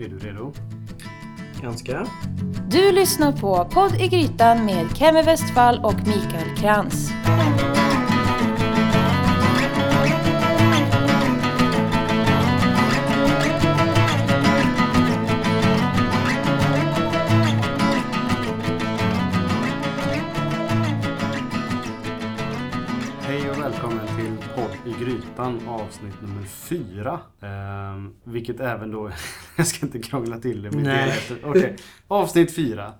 Är du redo? Ganska. Du lyssnar på Podd i Grytan med Kemi Westfall och Mikael Krantz. Hej och välkommen till Podd i Grytan avsnitt nummer fyra. Ehm, vilket även då, jag ska inte krångla till det. Nej. Okej, avsnitt fyra.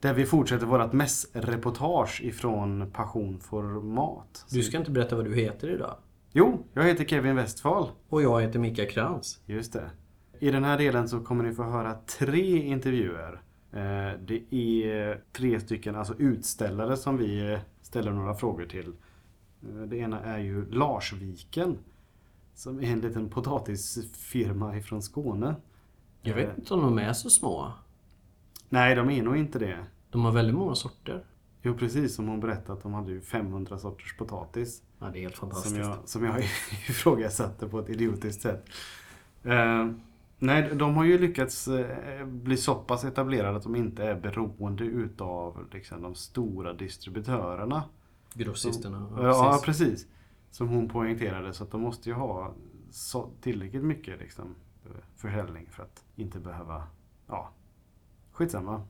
Där vi fortsätter vårt mässreportage ifrån Passion för mat. Du ska inte berätta vad du heter idag. Jo, jag heter Kevin Westfall. Och jag heter Mika Krantz. Just det. I den här delen så kommer ni få höra tre intervjuer. Eh, Det är tre stycken alltså utställare som vi eh, ställer några frågor till. Eh, Det ena är ju Larsviken. Som är en liten potatisfirma ifrån Skåne. Jag vet inte om de är så små. Nej, de är nog inte det. De har väldigt många sorter. Jo, precis som hon berättade att de hade ju 500 sorters potatis. Ja, det är helt Som fantastiskt. jag, som jag ifrågasatte på ett idiotiskt sätt. Eh, nej, de har ju lyckats eh, bli så pass etablerade att de inte är beroende utav liksom, de stora distributörerna. Grossisterna. Ja, Ja, precis. precis. Som hon poängterade. Så att de måste ju ha så, tillräckligt mycket liksom, försäljning för att inte behöva... Ja, skitsamma.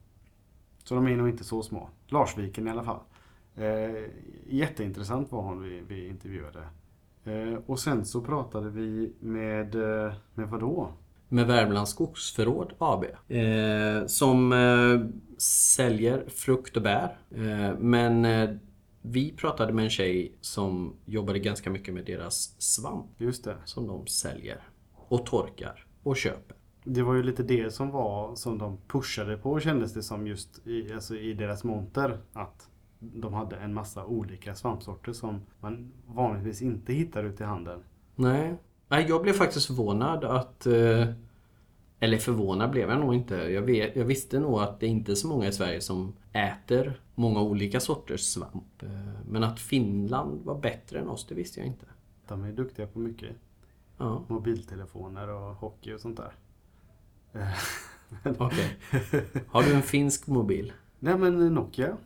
Så de är nog inte så små. Larsviken i alla fall. Eh, jätteintressant var hon vi, vi intervjuade. Eh, och sen så pratade vi med, eh, med vadå? Med Värmlands Skogsförråd AB. Eh, som eh, säljer frukt och bär. Eh, men eh, vi pratade med en tjej som jobbade ganska mycket med deras svamp. Just det. Som de säljer. Och torkar. Och köper. Det var ju lite det som var som de pushade på kändes det som just i, alltså i deras monter. Att de hade en massa olika svampsorter som man vanligtvis inte hittar ute i handeln. Nej. Nej, jag blev faktiskt förvånad att... eh, Eller förvånad blev jag nog inte. Jag, vet, jag visste nog att det inte är så många i Sverige som äter många olika sorters svamp. Eh, Men att Finland var bättre än oss, det visste jag inte. De är duktiga på mycket. Ja, Mobiltelefoner och hockey och sånt där. Eh, okej. Har du en finsk mobil? Nej men Nokia.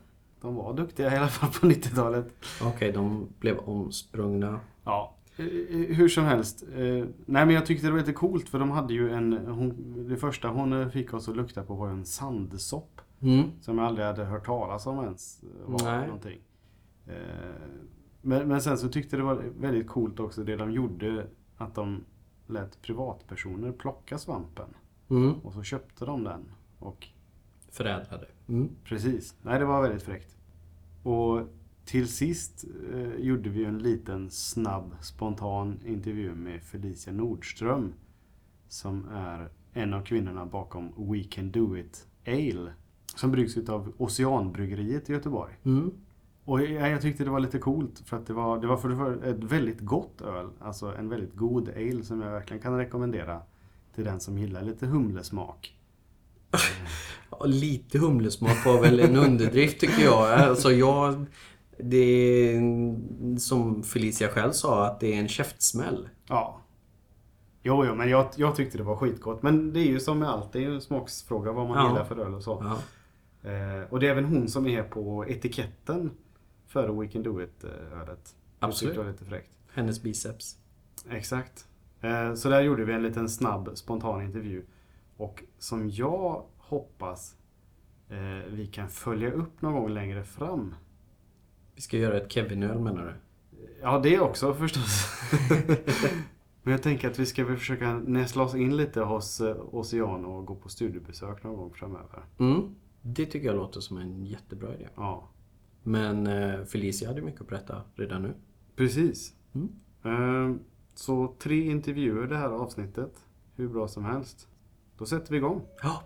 De var duktiga i alla fall på 90-talet. Okej, de blev omsprungna. Ja. eh, Hur som helst. eh, Nej men jag tyckte det var lite coolt för de hade ju en... Hon, det första hon eh, fick oss att lukta på var en sandsopp. Mm. Som jag aldrig hade hört talas om ens. eh, Var Nej. någonting. Eh, Men, men sen så tyckte det var väldigt coolt också det de gjorde. Att de lät privatpersoner plocka svampen. Mm. Och så köpte de den. Och Förädlade. Mm. precis. Nej det var väldigt fräckt. Och till sist eh, gjorde vi en liten snabb spontan intervju med Felicia Nordström. Som är en av kvinnorna bakom We Can Do It Ale. Som bryggs utav Oceanbryggeriet i Göteborg. Mm. Och jag, jag tyckte det var lite coolt för att det var, det var för det var ett väldigt gott öl. Alltså en väldigt god ale som jag verkligen kan rekommendera till den som gillar lite humlesmak. Ja, lite humlesmak var väl en underdrift tycker jag. Alltså jag... Det är som Felicia själv sa att det är en käftsmäll. Ja. Jo, jo, men jag, jag tyckte det var skitgott. Men det är ju som med allt, det är ju en smaksfråga vad man Ja. gillar för öl och så. Ja. Eh, och det är även hon som är på etiketten för We Can Do It-ölet. Absolut. Det var lite fräckt. Hennes biceps. Exakt. Eh, Så där gjorde vi en liten snabb spontan intervju. Och som jag hoppas eh, vi kan följa upp någon gång längre fram. Vi ska göra ett Kevin-öl menar du? Ja, det också förstås. Men jag tänker att vi ska väl försöka näsla oss in lite hos eh, Oceano och gå på studiebesök någon gång framöver. Mm. Det tycker jag låter som en jättebra idé. Ja, Men eh, Felicia hade mycket att berätta redan nu. precis. Mm. Eh, Så tre intervjuer det här avsnittet. Hur bra som helst. Då sätter vi igång. Ja.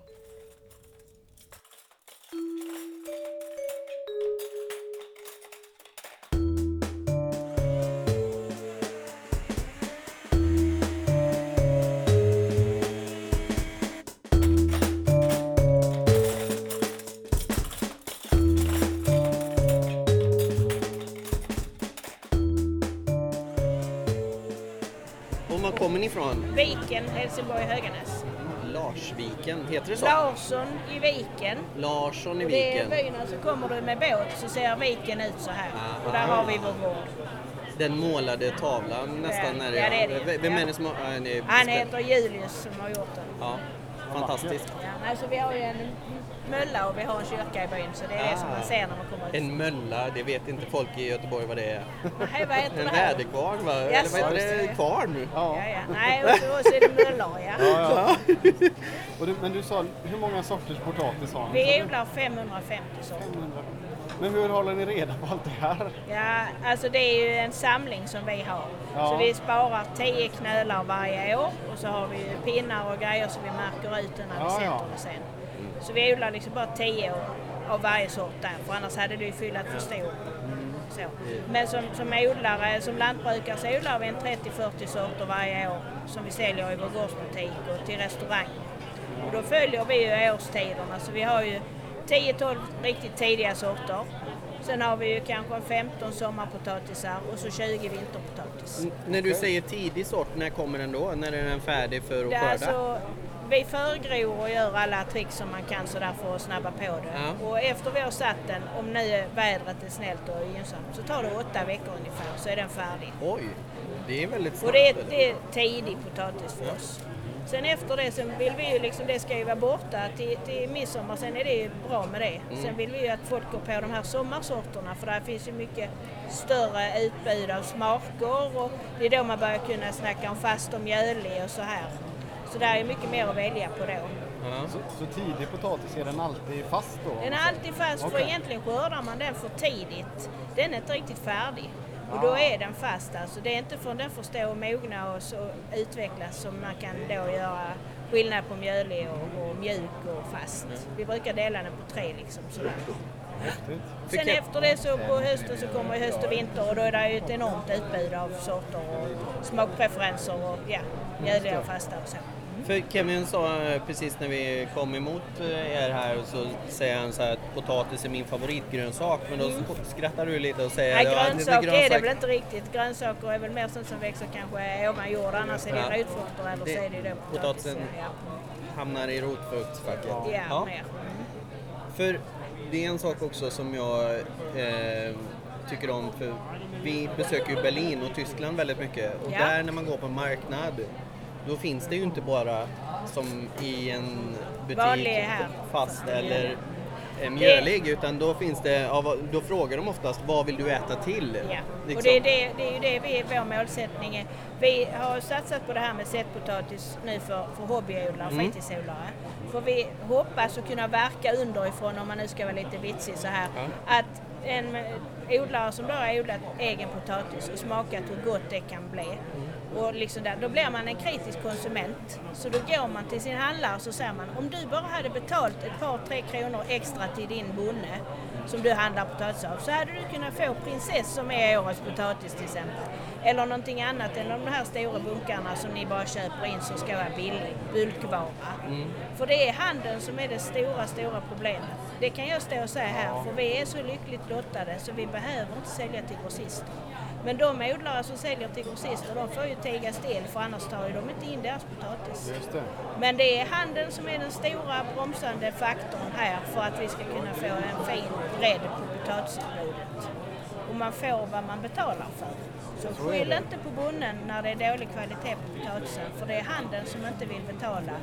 Helsingborg, Höganäs. Larsviken, heter det så? Larsson i Viken. Larsson i Och det är Viken. byn, så kommer du med båt så ser viken ut så här. Och där har vi vår gård. Den målade tavlan nästan. Ja, När ja, det är det. Vem är det som har... ja, ni- Han heter Julius som har gjort den. Ja, fantastiskt. Ja, nej, så vi har ju en mölla och vi har en kyrka i byn så det är det som man ser när man kommer ut. Ah. En mölla, det vet inte folk i Göteborg vad det är. Nej, vad heter En det här? väderkvarn va? Eller Jaså, vad heter det? det- Kvarn? Ja, ja. Nej, och så, och så är det möllor ja. Ja, ja. Och du, men du sa, hur många sorters potatis har ni? Vi odlar 550 sorter. 500. Men hur håller ni reda på allt det här? Ja, alltså det är ju en samling som vi har. Ja. Så vi sparar 10 knölar varje år och så har vi pinnar och grejer så vi märker ut när vi Ja, sätter ja. det sen. Så vi odlar liksom bara 10 av varje sort där för annars hade det ju fyllt för stor. Så. Men som, som odlare, som lantbrukare så odlar vi en 30-40 sorter varje år som vi säljer i vår gårdsbutik och till restaurang. Och då följer vi ju årstiderna så vi har ju 10-12 riktigt tidiga sorter. Sen har vi ju kanske 15 sommarpotatisar och så 20 vinterpotatis. N- När du säger tidig sort, när kommer den då? När är den färdig för att skörda? alltså, vi förgror och gör alla tricks som man kan sådär för att snabba på det. Ja. Och efter vi har satt den, om nu vädret är snällt och gynnsamt, så tar det åtta veckor ungefär så är den färdig. Oj, det är väldigt snabbt. Och det är, det är tidig potatis för oss. Sen efter det så vill vi ju liksom, det ska ju vara borta till, till midsommar, sen är det ju bra med det. Mm. Sen vill vi ju att folk går på de här sommarsorterna för där finns ju mycket större utbud av smaker och det är då man börjar kunna snacka om fast och mjölig och så här. Så där är mycket mer att välja på då. Ja. Så, så tidig potatis, är den alltid fast då? Den är alltid fast för Okej. egentligen skördar man den för tidigt. Den är inte riktigt färdig. Och då är den fast alltså. Det är inte förrän den får stå och mogna och så utvecklas som man kan då göra skillnad på mjölig och, och mjuk och fast. Vi brukar dela den på tre liksom sådär. Häftigt. Sen efter det så på hösten så kommer höst och vinter och då är det ju ett enormt utbud av sorter och smakpreferenser och ja, mjöliga och fasta och så. För Kevin sa eh, precis när vi kom emot eh, er här så säger han så här att potatis är min favoritgrönsak men då skrattar du lite och säger Nej, "Ja, det är grönsak är det grönsak." väl inte riktigt. Grönsaker är väl mer sånt som växer kanske ovan jord, annars är det Ja. rotfrukter eller Det- så är det då potatisen Ja, hamnar i rotfruktsfacket. ja, mer. För det är en sak också som jag eh, tycker om för vi besöker ju Berlin och Tyskland väldigt mycket och Ja. där när man går på en marknad då finns det ju inte bara som i en butik fast eller eh, mjölig utan då finns det, då frågar de oftast vad vill du äta till? Ja. Liksom. Och det är, det, det är ju det vi, vår målsättning är. Vi har satsat på det här med sättpotatis nu för, för hobbyodlare, Mm. fritidsodlare. För vi hoppas att kunna verka underifrån, om man nu ska vara lite vitsig så här, Ja. att en odlare som då har odlat egen potatis och smakat hur gott det kan bli. Och liksom där, då blir man en kritisk konsument. Så då går man till sin handlare och så säger man om du bara hade betalt ett par, tre kronor extra till din bonde som du handlar potatis av så hade du kunnat få prinsess som är årets potatis till exempel. Eller någonting annat än de här stora bunkarna som ni bara köper in som ska vara billig, bulkvara. För det är handeln som är det stora, stora problemet. Det kan jag stå och säga här, för vi är så lyckligt lottade så vi behöver inte sälja till grossister. Men de odlare som säljer till grossister, de får ju tiga still för annars tar ju de inte in deras potatis. Det. Men det är handeln som är den stora bromsande faktorn här för att vi ska kunna få en fin bredd på potatisutbudet. Och man får vad man betalar för. Så skyll inte på bonden när det är dålig kvalitet på potatisen, för det är handeln som inte vill betala.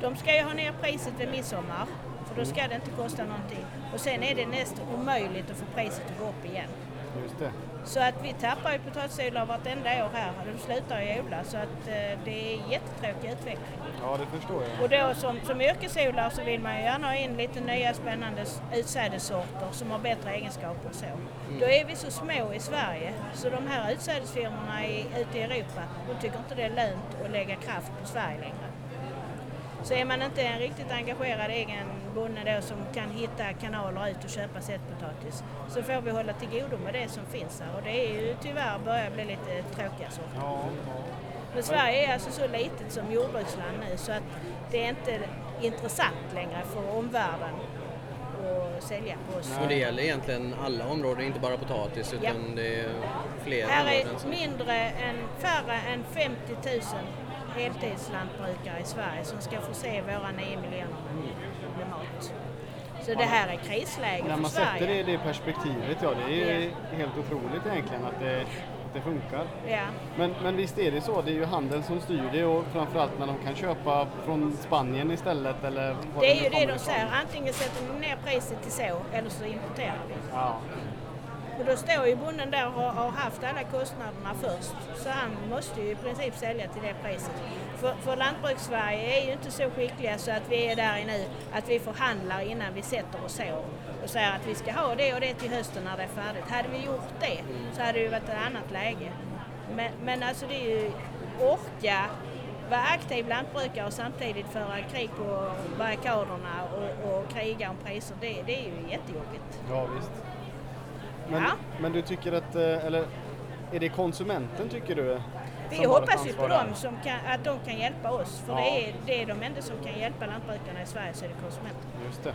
De ska ju ha ner priset vid midsommar, för då ska det inte kosta någonting. Och sen är det nästan omöjligt att få priset att gå upp igen. Just det. Så att vi tappar ju potatisodlare vartenda år här. De slutar ju odla så att eh, det är jättetråkig utveckling. Ja, det förstår jag. Och då som, som yrkesodlare så vill man ju gärna ha in lite nya spännande utsädessorter som har bättre egenskaper och så. Då är vi så små i Sverige så de här utsädesfirmorna i, ute i Europa de tycker inte det är lönt att lägga kraft på Sverige längre. Så är man inte en riktigt engagerad egen bonde då som kan hitta kanaler ut och köpa sättpotatis så får vi hålla till godo med det som finns här och det är ju tyvärr börjar bli lite tråkiga sorter. Ja, ja. Men Sverige är alltså så litet som jordbruksland nu så att det är inte intressant längre för omvärlden och sälja på oss. Och det gäller egentligen alla områden, inte bara potatis utan Ja. det är fler Här områden. är som- mindre än, färre än 50 000 heltidslantbrukare i Sverige som ska förse våra 9 miljoner med- mat. Så det här är krisläge När för man sätter det i det perspektivet, ja det är ju helt otroligt egentligen att det, att det funkar. Ja. Men, men visst är det så, det är ju handeln som styr det och framförallt när de kan köpa från Spanien istället eller Det är ju det de ifrån. säger, antingen sätter ni ner priset till så eller så importerar vi. Ja. Och då står ju bonden där och har- haft alla kostnaderna först. Så han måste ju i princip sälja till det priset. För, för lantbrukssverige är ju inte så skickliga så att vi är där nu att vi förhandlar innan vi sätter oss så och säger att vi ska ha det och det till hösten när det är färdigt. Hade vi gjort det så hade det ju varit ett annat läge. Men, men alltså det är ju orka vara aktiv lantbrukare och samtidigt föra krig på barrikaderna och, och kriga om priser. Det, det är ju jättejobbigt. ja, visst. Men, Ja. men du tycker att, eh, eller är det konsumenten tycker du? Vi hoppas ju på dem som kan, att de kan hjälpa oss. För Ja. det, är, det är de enda som kan hjälpa lantbrukarna i Sverige så är det konsumenterna. Just det.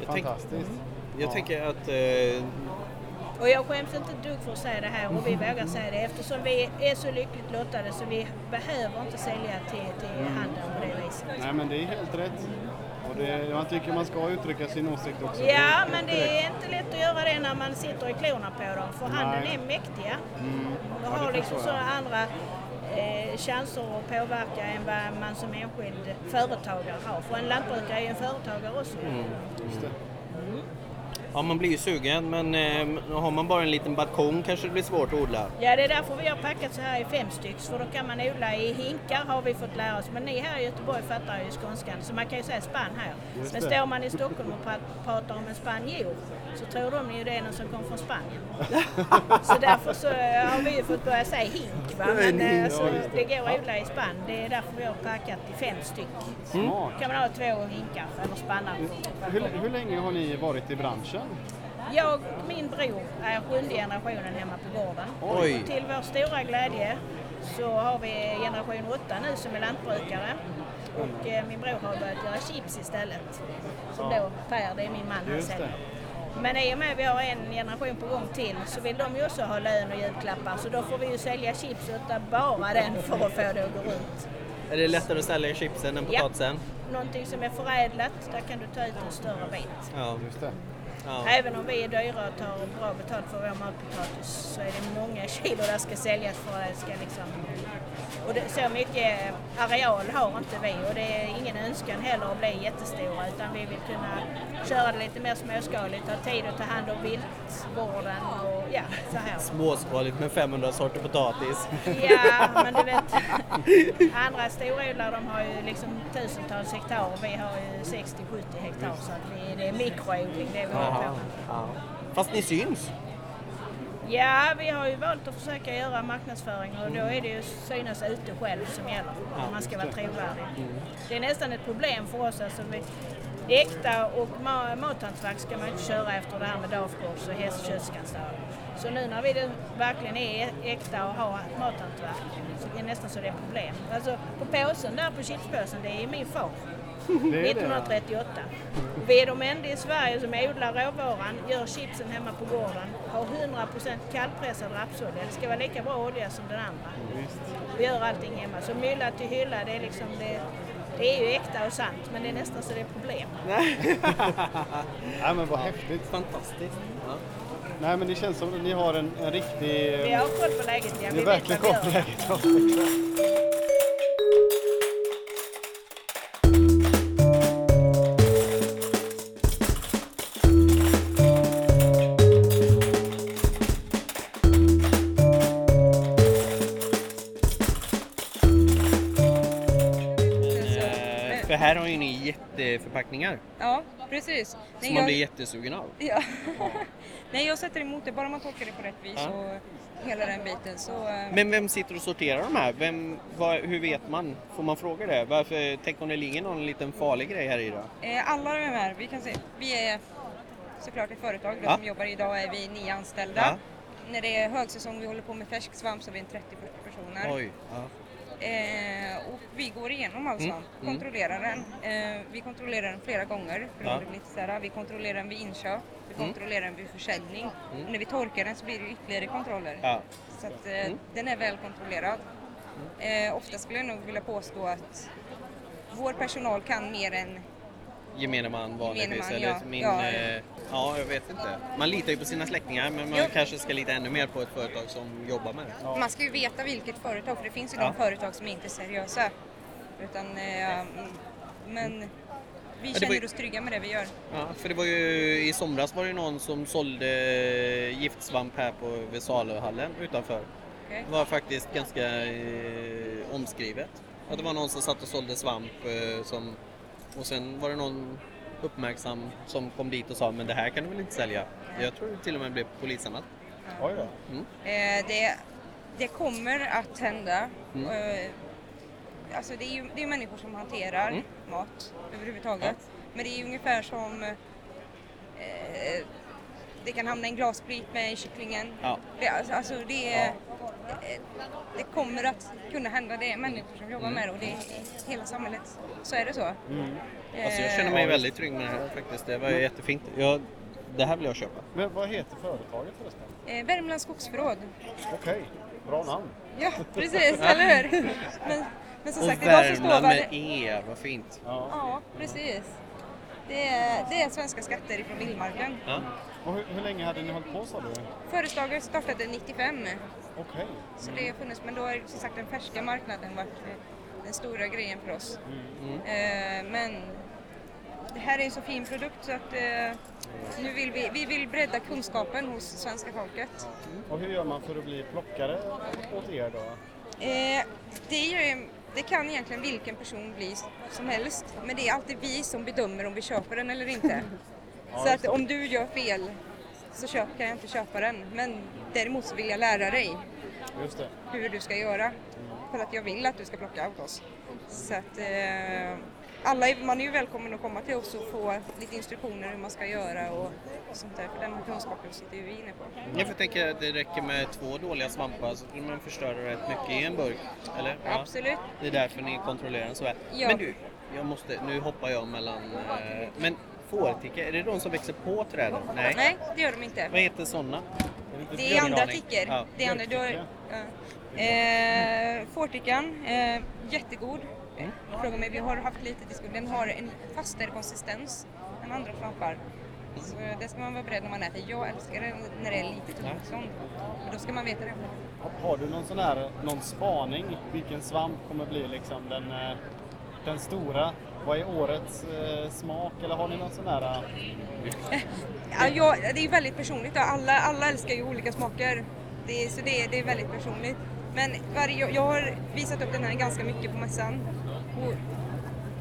Jag tänk- Fantastiskt. Jag Ja. tänker att eh, Och jag skäms inte ett dugg för att säga det här och vi vågar säga det eftersom vi är så lyckligt lottade så vi behöver inte sälja till, till Mm. handeln på det viset. Nej men det är helt rätt. Och det, jag tycker man ska uttrycka sin åsikt också. Ja, men det är inte lätt att göra det när man sitter i klorna på dem för Nej. är mäktiga. Mm. De Ja, har liksom sådana andra eh, chanser att påverka än vad man som enskild företagare har. För en lantbrukare är ju en företagare också. Det. Ja, man blir ju sugen men eh, har man bara en liten balkong kanske det blir svårt att odla. Ja, det är därför vi har packat så här i fem stycken. För då kan man odla i hinkar har vi fått lära oss. Men ni här i Göteborg fattar ju skånskan. Så man kan ju säga spann här. Just Men står man i Stockholm och pra- pratar om en spanjor så tror de ju det är någon som kommer från Spanien. så därför så eh, har vi ju fått börja säga hink. Va? Men eh, alltså, just det går att odla i spann. Det är därför vi har packat i fem stycken. Smart. kan man ha två hinkar eller spannar. Hur, hur länge har ni varit i branschen? Jag och min bror är sjunde generationen hemma på gården. Oj. Till vår stora glädje så har vi generation 8 nu som är lantbrukare. Och eh, min bror har börjat göra chips istället. Som då Per, det är min man, han säljer. Men i och med att vi har en generation på gång till så vill de ju också ha lön och julklappar så då får vi ju sälja chips utan bara den för att få det att gå runt. Är det lättare att sälja chipsen än Ja. potatisen? Någonting som är förädlat, där kan du ta ut en större bit. Ja. Just det ja. Även om vi är dyra och tar bra betalt för vår matpotatis så är det många kilo där ska säljas för att det ska liksom... Och det, så mycket areal har inte vi och det är ingen önskan heller att bli jättestora utan vi vill kunna köra det lite mer småskaligt, ha tid att ta hand om viltvården och ja, så här. Småskaligt med 500 sorter potatis. Ja, men du vet, andra storodlare de har ju liksom tusentals hektar och vi har ju 60-70 hektar så att vi, det är mikroodling det vi håller på med. Fast ni syns. Ja, vi har ju valt att försöka göra marknadsföring och då är det ju synas ute själv som gäller om man ska vara trovärdig. Det är nästan ett problem för oss. Alltså vi, äkta och ma- mathantverk ska man inte köra efter det här med dagkors och hästköttskansar. Så nu när vi verkligen är äkta och har mathantverk så är det nästan så det är problem. Alltså på påsen där på chipspåsen, det är min far. Det är det. 1938. Vi är de enda i Sverige som odlar råvaran, gör chipsen hemma på gården, har 100% kallpressad rapsolja. Det ska vara lika bra olja som den andra. Vi gör allting hemma. Så mylla till hylla, det är liksom det, det är ju äkta och sant, men det är nästan så det är problem. Nej men vad häftigt. Fantastiskt. Ja. Nej men det känns som att ni har en, en riktig... Vi har koll på läget, ja. Ni Vi har vet verkligen koll på läget. Ja, ju ni jätteförpackningar Ja, precis. Nej, som man jag, blir jättesugen av. ja. Nej, jag sätter emot det, bara man tolkar det på rätt vis Ja. och hela den biten. Så, eh, Men vem sitter och sorterar de här? Vem, vad, hur vet man? Får man fråga det? Varför, tänk om det ligger någon liten farlig grej här i då? eh, alla de här, vi kan se, vi är såklart ett företag då, Ja. som jobbar idag, är vi nio anställda. Ja. När det är högsäsong, vi håller på med färsk svamp så är vi en 30-40 personer. Oj. Ja. Eh, och vi går igenom all Mm, mm. kontrollerar den. Eh, vi kontrollerar den flera gånger. Ja. lite vi kontrollerar den vid inköp, vi Mm. kontrollerar den vid försäljning. Mm. Och när vi torkar den så blir det ytterligare kontroller. Ja. Så att, eh, Mm. den är väl kontrollerad. Eh, ofta skulle jag nog vilja påstå att vår personal kan mer än Gemene man vanligtvis. Gemene man, eller ja. Min, Ja. eh, ja, jag vet inte. Man litar ju på sina släktingar men man Jo. kanske ska lita ännu mer på ett företag som jobbar med det. Man ska ju veta vilket företag, för det finns ju Ja. de företag som inte är seriösa. Utan, eh, mm, men vi det var känner ju- oss trygga med det vi gör. Ja, för det var ju i somras var det någon som sålde giftsvamp här på Vesalöhallen utanför. Okej. Det var faktiskt ganska eh, omskrivet. Att det var någon som satt och sålde svamp eh, som, och sen var det någon uppmärksam som kom dit och sa men det här kan du väl inte sälja? Jag tror det till och med blev polisanmält. Oj då. Mm. Eh, det, det kommer att hända. Mm. Eh, alltså det är ju det är människor som hanterar Mm. mat överhuvudtaget. Men det är ungefär som eh, det kan hamna en glassprit med i kycklingen. Ja. Det, alltså, alltså det, eh, det kommer att kunna hända. Det är människor som jobbar Mm. med det och det är hela samhället. Så är det så. Mm. Alltså jag känner mig väldigt trygg med det här faktiskt. Det var jättefint. Jag, det här vill jag köpa. Men vad heter företaget förresten? Eh, Värmlands skogsförråd. Okej, bra namn. Ja, precis, eller hur? Men, men som Och sagt, står Värmland med det... E, vad fint. Ja. Ja, precis. Det är, det är svenska skatter ifrån vildmarken. Ja. Och hur, hur länge hade ni hållit på sa du? Företaget startade 95, Okej. så det har funnits, men då har som sagt den färska marknaden varit eh, den stora grejen för oss. Mm. Eh, men det här är en så fin produkt så att eh, nu vill vi, vi vill bredda kunskapen hos svenska folket. Och hur gör man för att bli plockare åt er då? Det, ju, det kan egentligen vilken person bli som helst, men det är alltid vi som bedömer om vi köper den eller inte. så att om du gör fel så köp, kan jag inte köpa den, men däremot så vill jag lära dig Just det. hur du ska göra. För att jag vill att du ska plocka åt oss. Så att eh, alla, är- man är ju välkommen att komma till oss och få lite instruktioner hur man ska göra och sånt där. För den kunskapen sitter ju vi inne på. Jag får tänka att det räcker med två dåliga svampar så man förstöra rätt mycket i en burk. Eller? Ja. Absolut. Det är därför ni kontrollerar den så väl. Ja. Men du, jag måste, nu hoppar jag mellan... Eh, men fårticka, är det de som växer på träden? Nej. Nej, det gör de inte. Vad heter sådana? Det är andra tickor. Ja. Det är andra, du har, ja. eh, Fårtickan, eh, jättegod. Mm. Fråga mig, vi har haft lite diskussion. Den har en fastare konsistens än andra svampar. Så det ska man vara beredd när man äter. Jag älskar det när det är lite tungt då ska man veta det. Har du någon sån här, någon spaning? Vilken svamp kommer bli liksom den, eh, den stora? Vad är årets eh, smak? Eller har ni någon sån här... eh, Ja, jag, det är väldigt personligt. Alla, alla älskar ju olika smaker. Det så det är, det är väldigt personligt. Men varje, jag- har visat upp den här ganska mycket på mässan. Och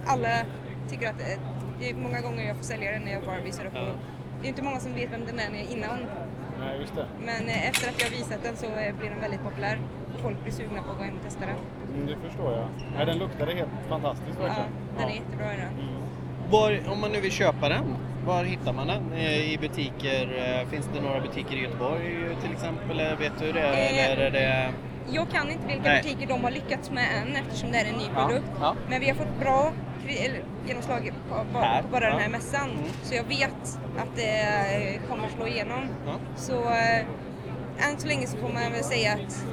alla tycker att det, det är många gånger jag får sälja den när jag bara visar upp. den. Det är inte många som vet vem den är innan. Nej. Men eh, efter att jag har visat den så eh, blir den väldigt populär. Folk blir sugna på att gå hem och testa den. Mm, det förstår jag. Nej, den luktade helt fantastiskt Ja, verkligen. den är jättebra den. Var, om man nu vill köpa den, var hittar man den? Eh, I butiker? eh, Finns det några butiker i Göteborg till exempel? Eller Vet du det? Eh, Eller är det... Jag kan inte vilka Nej. butiker de har lyckats med än eftersom det är en ny Ja, produkt. ja. Men vi har fått bra genomslag på, på, Här, på bara den ja. här mässan. Mm. Så jag vet att det eh, kommer slå igenom. Ja. Så eh, än så länge så får man väl säga att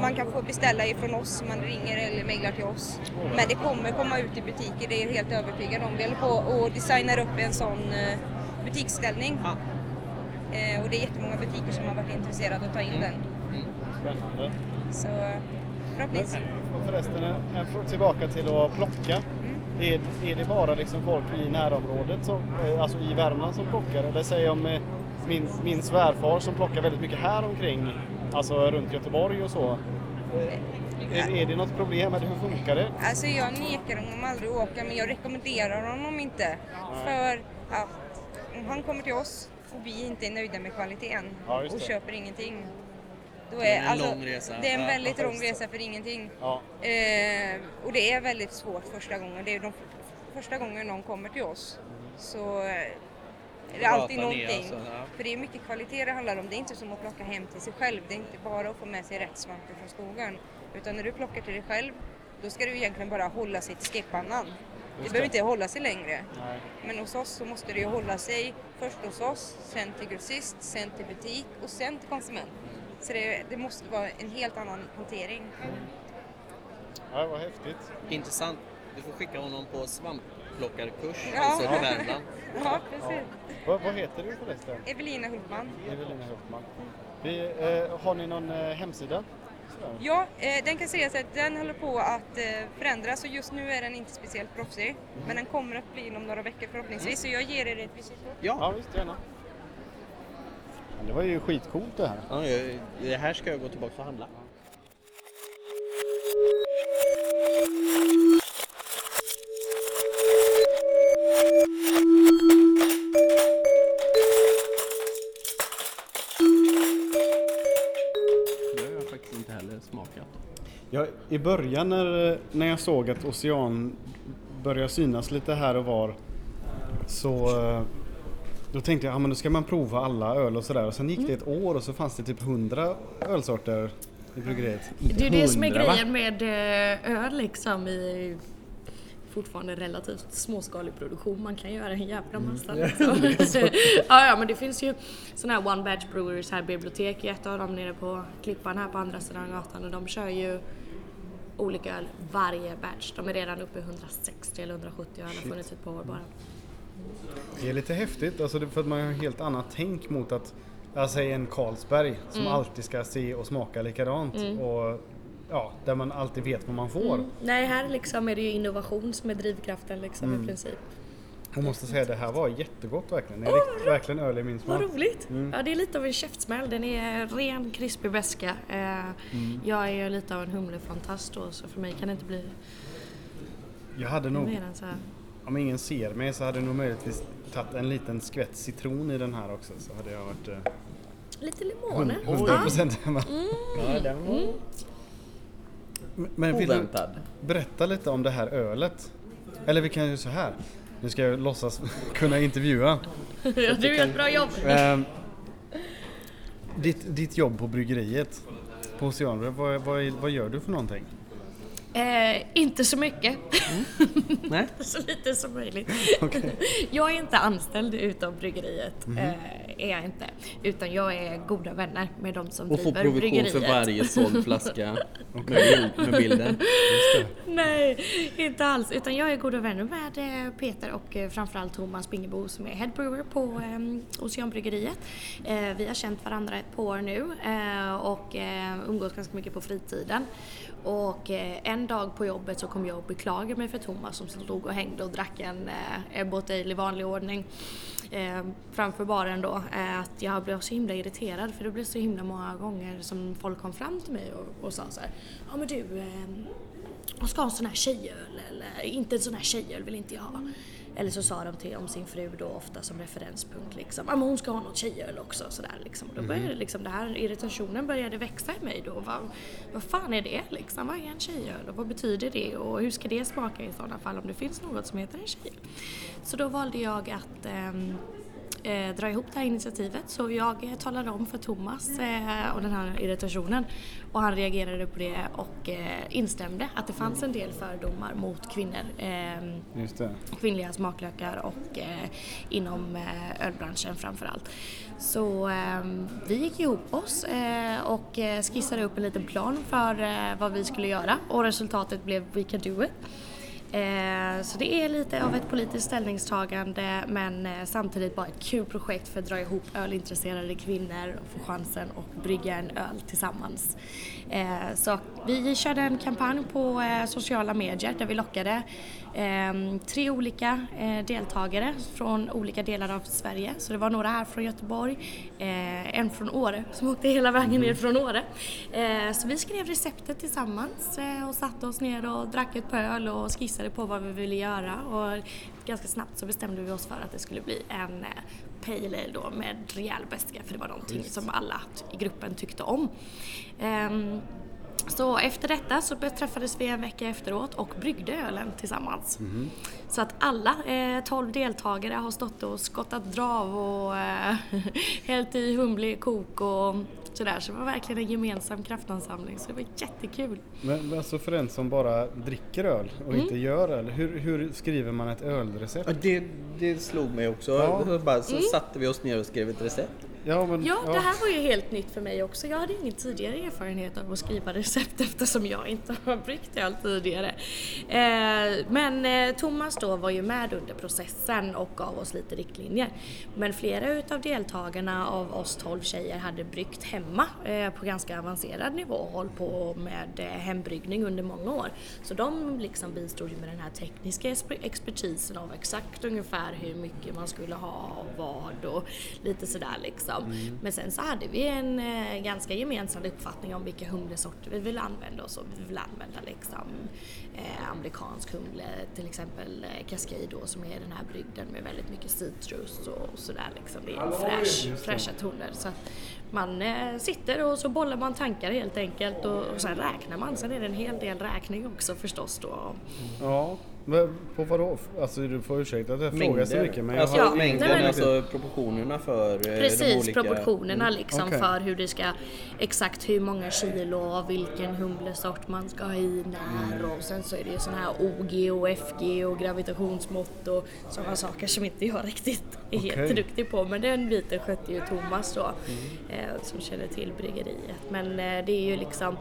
man kan få beställa ifrån oss, man ringer eller mejlar till oss. Men det kommer komma ut i butiker, det är jag helt övertygad om. Vi håller på och designar upp en sån eh, butiksställning. Ja. Eh, och det är jättemånga butiker som har varit intresserade av att ta in den. Spännande. Så förhoppningsvis. Och förresten, tillbaka till att plocka. Är, är det bara liksom folk i närområdet, som, eh, alltså i Värmland, som plockar? Eller säger om min, min svärfar som plockar väldigt mycket här omkring, alltså runt Göteborg och så. Eh, Är, är det något problem eller hur funkar det? Alltså jag nekar honom aldrig att åka men jag rekommenderar honom inte. För att om han kommer till oss och vi inte är nöjda med kvaliteten Ja, och köper ingenting. Då Det är är, en alltså, lång resa. Det är en Ja, väldigt ja, lång resa för ingenting. Ja, Eh, och det är väldigt svårt första gången. Det är de första gången någon kommer till oss så är det Prata alltid ner, någonting. alltså, ja. För det är mycket kvalitet det handlar om. Det är inte som att plocka hem till sig själv. Det är inte bara att få med sig rätt svamp från skogen. Utan när du plockar till dig själv, då ska du egentligen bara hålla sig till stekpannan. Det behöver inte hålla sig längre. Nej. Men hos oss så måste det ju hålla sig först hos oss, sen till grossist, sen till butik och sen till konsument. Så det, det måste vara en helt annan hantering. Ja, vad häftigt. Intressant. Du får skicka honom på svampplockarkurs Ja. i södra Värmland. Ja, precis. Vad, vad heter du förresten? Evelina Hultman. Evelina Hultman. Vi, eh, har ni någon eh, hemsida? Sådär. Ja, eh, den kan sägas att den håller på att eh, förändras och just nu är den inte speciellt proffsig. Men den kommer att bli inom några veckor förhoppningsvis så jag ger er ett visitkort. Ja, Ja, visst gärna. Men det var ju skitcoolt det här. ja, det här ska jag gå tillbaka och handla. I början när, när jag såg att Ocean började synas lite här och var så eh, då tänkte jag, ja men då ska man prova alla öl och sådär. Och sen gick det ett år och så fanns det typ 100 ölsorter i bryggeriet. Det är det som är grejen med eh, öl liksom i fortfarande relativt småskalig produktion. Man kan göra en jävla massa. Mm. Liksom. ja, ja, men det finns ju sådana här One Batch Brewers här, bibliotek är ett av dem nere på Klippan här på andra sidan gatan och de kör ju olika öl varje batch. De är redan uppe i 160 eller 170 och har funnits ett par år bara. Det är lite häftigt alltså för att man har helt annat tänk mot att säger en Carlsberg som Mm. alltid ska se och smaka likadant. Och, ja, där man alltid vet vad man får. Mm. Nej, här liksom är det ju innovation som är drivkraften liksom Mm. i princip. Jag måste säga det här var jättegott verkligen. Det är rikt, verkligen öl i min Vad smak. roligt! Mm. Ja, det är lite av en käftsmäll. Den är ren, krispig beska. Eh, Mm. Jag är ju lite av en humlefantast då, så för mig kan det inte bli Jag hade nog, om ingen ser mig så hade jag nog möjligtvis tagit en liten skvätt citron i den här också. Så hade jag varit eh, Lite limoner. 100 procent hemma. Ja, den var Men vill du berätta lite om det här ölet? Eller vi kan ju så här. Nu ska jag låtsas kunna intervjua. Ja, du gör ett bra jobb. Ehm, ditt, ditt jobb på bryggeriet på Oceanbrew, vad, vad, vad gör du för någonting? Eh, inte så mycket. Nej. så lite som möjligt. Jag är inte anställd utav bryggeriet. Mhm. Eh, är jag inte. Utan jag är goda vänner med de som Och få driver provision bryggeriet. för varje såld flaska med, bild, med bilden. Nej, inte alls. Utan jag är goda vänner med eh, Peter och eh, framförallt Thomas Bingebo som är head brewer på eh, Oceanbryggeriet. Eh, vi har känt varandra ett par år nu och umgås ganska mycket på fritiden. Och eh, en dag på jobbet så kom jag och beklagade mig för Thomas som stod och hängde och drack en eh, Ebbot Ale i vanlig ordning eh, framför baren då. Eh, att jag blev så himla irriterad för det blev så himla många gånger som folk kom fram till mig och, och sa så här. Ja men du, eh, jag ska ha en sån här tjejöl eller inte en sån här tjejöl vill inte jag ha. Eller så sa de till om sin fru då ofta som referenspunkt liksom. Ja men hon ska ha något tjejöl också sådär liksom. Och då började liksom det här irritationen började växa i mig då. Vad, vad fan är det liksom? Vad är en tjejöl och vad betyder det och hur ska det smaka i sådana fall om det finns något som heter en tjejöl? Så då valde jag att ehm, eh, dra ihop det här initiativet. Så jag eh, talade om för Thomas eh, och den här irritationen och han reagerade på det och eh, instämde att det fanns en del fördomar mot kvinnor. det. kvinnliga smaklökar och eh, inom eh, ölbranschen framförallt. Så eh, vi gick ihop oss eh, och eh, skissade upp en liten plan för eh, vad vi skulle göra och resultatet blev We Can Do It. Eh, så det är lite av ett politiskt ställningstagande men eh, samtidigt bara ett kul projekt för att dra ihop ölintresserade kvinnor och få chansen att brygga en öl tillsammans. Eh, så vi körde en kampanj på sociala medier där vi lockade eh, tre olika deltagare från olika delar av Sverige. Så det var några här från Göteborg, en från Åre som åkte hela vägen ner från Åre. Så vi skrev receptet tillsammans och satte oss ner och drack ett par öl och skissade på vad vi ville göra. Och ganska snabbt så bestämde vi oss för att det skulle bli en eh, pale ale då med rejäl beska för det var någonting som alla i gruppen tyckte om. Ehm, så efter detta så träffades vi en vecka efteråt och bryggde ölen tillsammans. Så att alla eh, 12 deltagare har stått och skottat drav och eh, hällt i humle kok och sådär. Så det var verkligen en gemensam kraftansamling så det var jättekul. Men alltså för en som bara dricker öl och Mm. inte gör öl, hur, hur skriver man ett ölrecept? Ja, det, det slog mig också. Ja. Så Bara, så Mm. satte vi oss ner och skrev ett recept. Ja, men, Ja, det här var ju helt nytt för mig också. Jag hade ingen tidigare erfarenhet av att skriva recept eftersom jag inte har bryggt öl tidigare. Eh, men eh, Thomas då var ju med under processen och gav oss lite riktlinjer. Men flera utav deltagarna av oss 12 tjejer hade bryggt hemma eh, på ganska avancerad nivå och hållit på med eh, hembryggning under många år. Så de liksom bistod ju med den här tekniska exper- expertisen av exakt ungefär hur mycket man skulle ha och vad och lite sådär liksom. Men sen så hade vi en eh, ganska gemensam uppfattning om vilka humlesorter vi vill använda och så. Vi vill använda liksom eh, amerikansk humle, till exempel eh, Cascade då som är den här brygden med väldigt mycket citrus och sådär liksom. Det är en fräsch, fräscha toner. Så att man eh, sitter och så bollar man tankar helt enkelt och, och sen räknar man. Sen är det en hel del räkning också förstås då. Ja, men på vadå? Alltså du får ursäkta att jag frågar så mycket men jag alltså, har... Ja, mängden, nej, men- alltså proportionerna för eh, de Precis, olika... proportionerna liksom okej. för hur det ska, exakt hur många kilo av vilken humlesort man ska ha i när och sen så är det ju sådana här OG och FG och gravitationsmått och sådana saker som inte jag riktigt är helt Okej. duktig på men den biten skötte ju Thomas då eh, som känner till bryggeriet men eh, det är ju liksom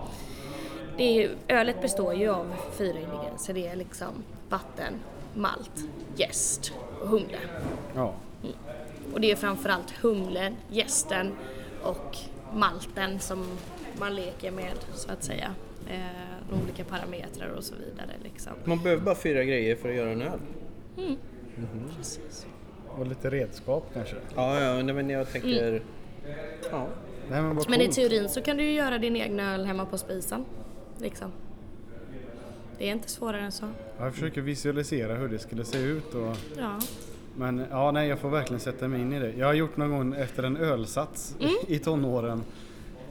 det är, ju- ölet består ju av fyra ingredienser. Det är liksom vatten, malt, jäst och humle. Ja. Och det är framförallt humlen, jästen och malten som man leker med så att säga. Eh, olika parametrar och så vidare liksom. Man behöver bara fyra grejer för att göra en öl. Precis. Och lite redskap kanske. Ja, ja, men jag tänker... Mm. Ja. Nej men Men i teorin så kan du ju göra din egna öl hemma på spisen. Liksom. Det är inte svårare än så. Jag försöker visualisera hur det skulle se ut och... Ja. Men ja, nej jag får verkligen sätta mig in i det. Jag har gjort någon gång efter en ölsats Mm. i tonåren.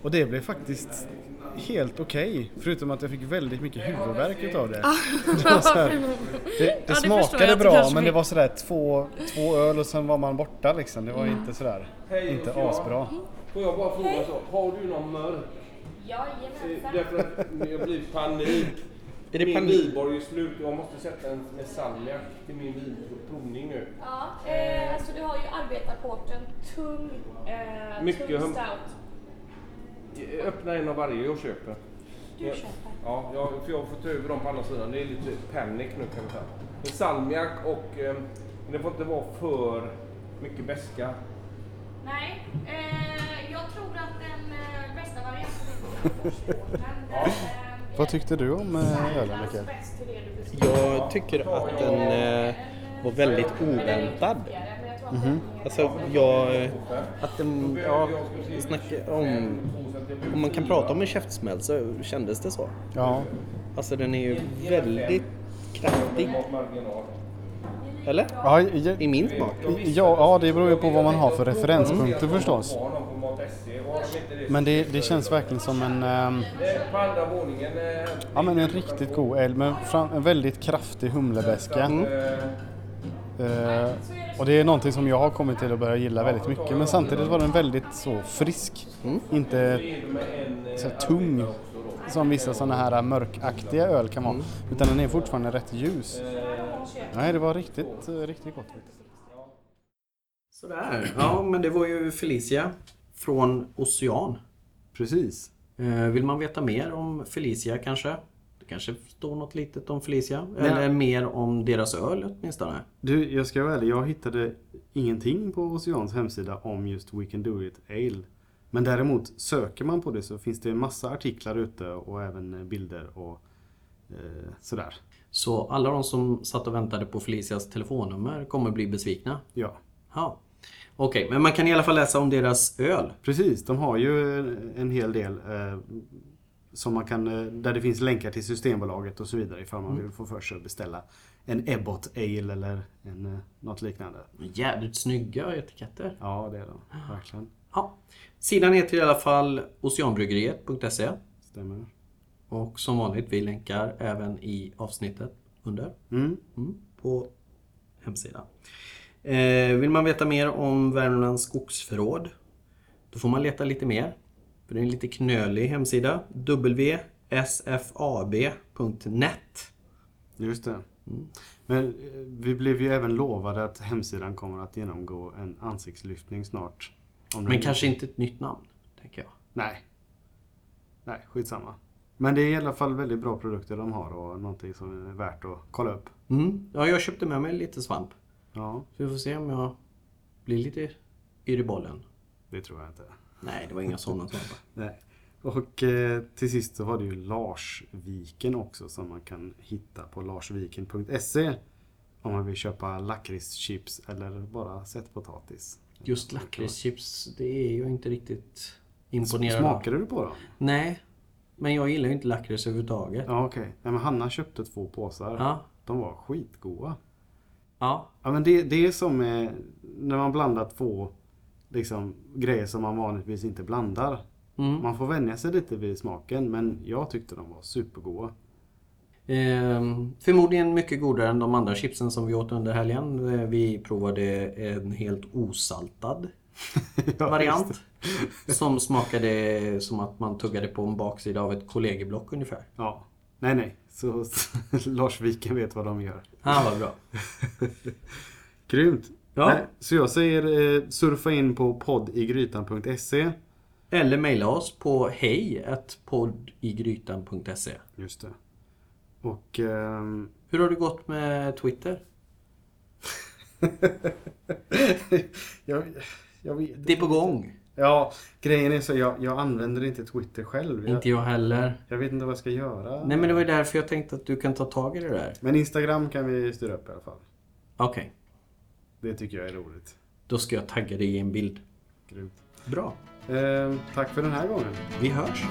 Och det blev faktiskt helt okej. Förutom att jag fick väldigt mycket huvudvärk utav det. det, var så här, det, det jag smakade bra men det var sådär två, två öl och sen var man borta liksom. Det var inte sådär, inte asbra. Får jag bara fråga så, har du någon mörk? Eh, Därför att det blir panik. Är det Min panik? vinborg är slut jag måste sätta en med salmiak till min vinprovning nu. Ja, eh, alltså du har ju arbetarporten, tung, eh, Mycket tung hum- stout. Jag öppnar en av varje jag köper. Du Ja. köper. Ja, jag, för jag får ta över dem på andra sidan. Det är lite panik nu kan vi säga. Salmiak och eh, det får inte vara för mycket beska. Nej, eh, jag tror att den eh, bästa varianten är Göteborgsporten. Vad tyckte du om eh, ölen Mikael? bäst till det du beskriver. Jag tycker att den eh, var väldigt oväntad. Alltså jag... Att den... Ja, snacka om... Om man kan prata om en käftsmäll så kändes det så. Ja, Alltså den är ju väldigt kraftig. Eller? ja, ja, I min smak. ja, ja det beror ju på vad man har för referenspunkter förstås. Inte det Men det, det känns verkligen som en, eh, ja, men en riktigt god eld med en väldigt kraftig humlebeska. Eh, och det är någonting som jag har kommit till att börja gilla väldigt mycket. Men samtidigt var den väldigt så frisk. Inte så tung som vissa sådana här mörkaktiga öl kan vara. Utan den är fortfarande rätt ljus. Nej, det var riktigt, eh, riktigt gott. Sådär. Ja, men det var ju Felicia från Ocean. Precis. Eh, Vill man veta mer om Felicia kanske? Det kanske står något litet om Felicia? Nej. Eller mer om deras öl åtminstone? Du, jag ska vara ärlig. Jag hittade ingenting på Oceans hemsida om just We Can Do It Ale. Men däremot söker man på det så finns det en massa artiklar ute och även eh, bilder och eh, sådär. Så alla de som satt och väntade på Felicias telefonnummer kommer bli besvikna? Ja, Ja. Okej, men man kan i alla fall läsa om deras öl. precis. De har ju en hel del eh, som man kan, eh, där det finns länkar till Systembolaget och så vidare ifall man vill få för sig att beställa en Ebbot Ale eller en, eh, något liknande. Jävligt snygga etiketter. Ja, det är de. Verkligen. Ja. Sidan heter i alla fall oceanbryggeriet.se Stämmer. Och som vanligt, vi länkar även i avsnittet under Mm. mm, på hemsidan. Eh, vill man veta mer om Värmlands skogsförråd då får man leta lite mer. För det är en lite knölig hemsida. wsfab.net Just det. Men eh, vi blev ju även lovade att hemsidan kommer att genomgå en ansiktslyftning snart. Men kanske inte ett nytt namn, tänker jag. Nej. Nej, skitsamma. Men det är i alla fall väldigt bra produkter de har och någonting som är värt att kolla upp. Mm. Ja, jag köpte med mig lite svamp. Ja, Så vi får se om jag blir lite yr i bollen. det tror jag inte. Nej, det var inga sådana svampar. Nej. Och eh, till sist så var det ju Larsviken också som man kan hitta på larsviken.se om man vill köpa lakritschips eller bara sättpotatis. Just lakritschips, det är jag inte riktigt imponerad av. Smakade du på dem? Nej, men jag gillar ju inte lakrits överhuvudtaget. Ja okej. Nej, men Hanna köpte två påsar. Ja. De var skitgoda. Ja. Ja men det, det är som med, när man blandar två liksom, grejer som man vanligtvis inte blandar. Mm. Man får vänja sig lite vid smaken men jag tyckte de var supergoda. Ehm, förmodligen mycket godare än de andra chipsen som vi åt under helgen. Eh, Vi provade en helt osaltad Ja, variant. Som smakade som att man tuggade på en baksida av ett kollegieblock ungefär. Ja. Nej nej. Så Lars Viken vet vad de gör. Ah, vad bra. Grymt. Ja. Nej, så jag säger eh, surfa in på poddigrytan.se. Eller mejla oss på hej.podigrytan.se Just det. Och ehm, Hur har det gått med Twitter? jag, jag vet Det är på gång. Ja, grejen är så jag, jag använder inte Twitter själv. Jag, Inte jag heller. jag vet inte vad jag ska göra. Nej men det var ju därför jag tänkte att du kan ta tag i det där. Men Instagram kan vi styra upp i alla fall. Okej, Det tycker jag är roligt. då ska jag tagga dig i en bild. Grymt. Bra. Eh, tack för den här gången. Vi hörs.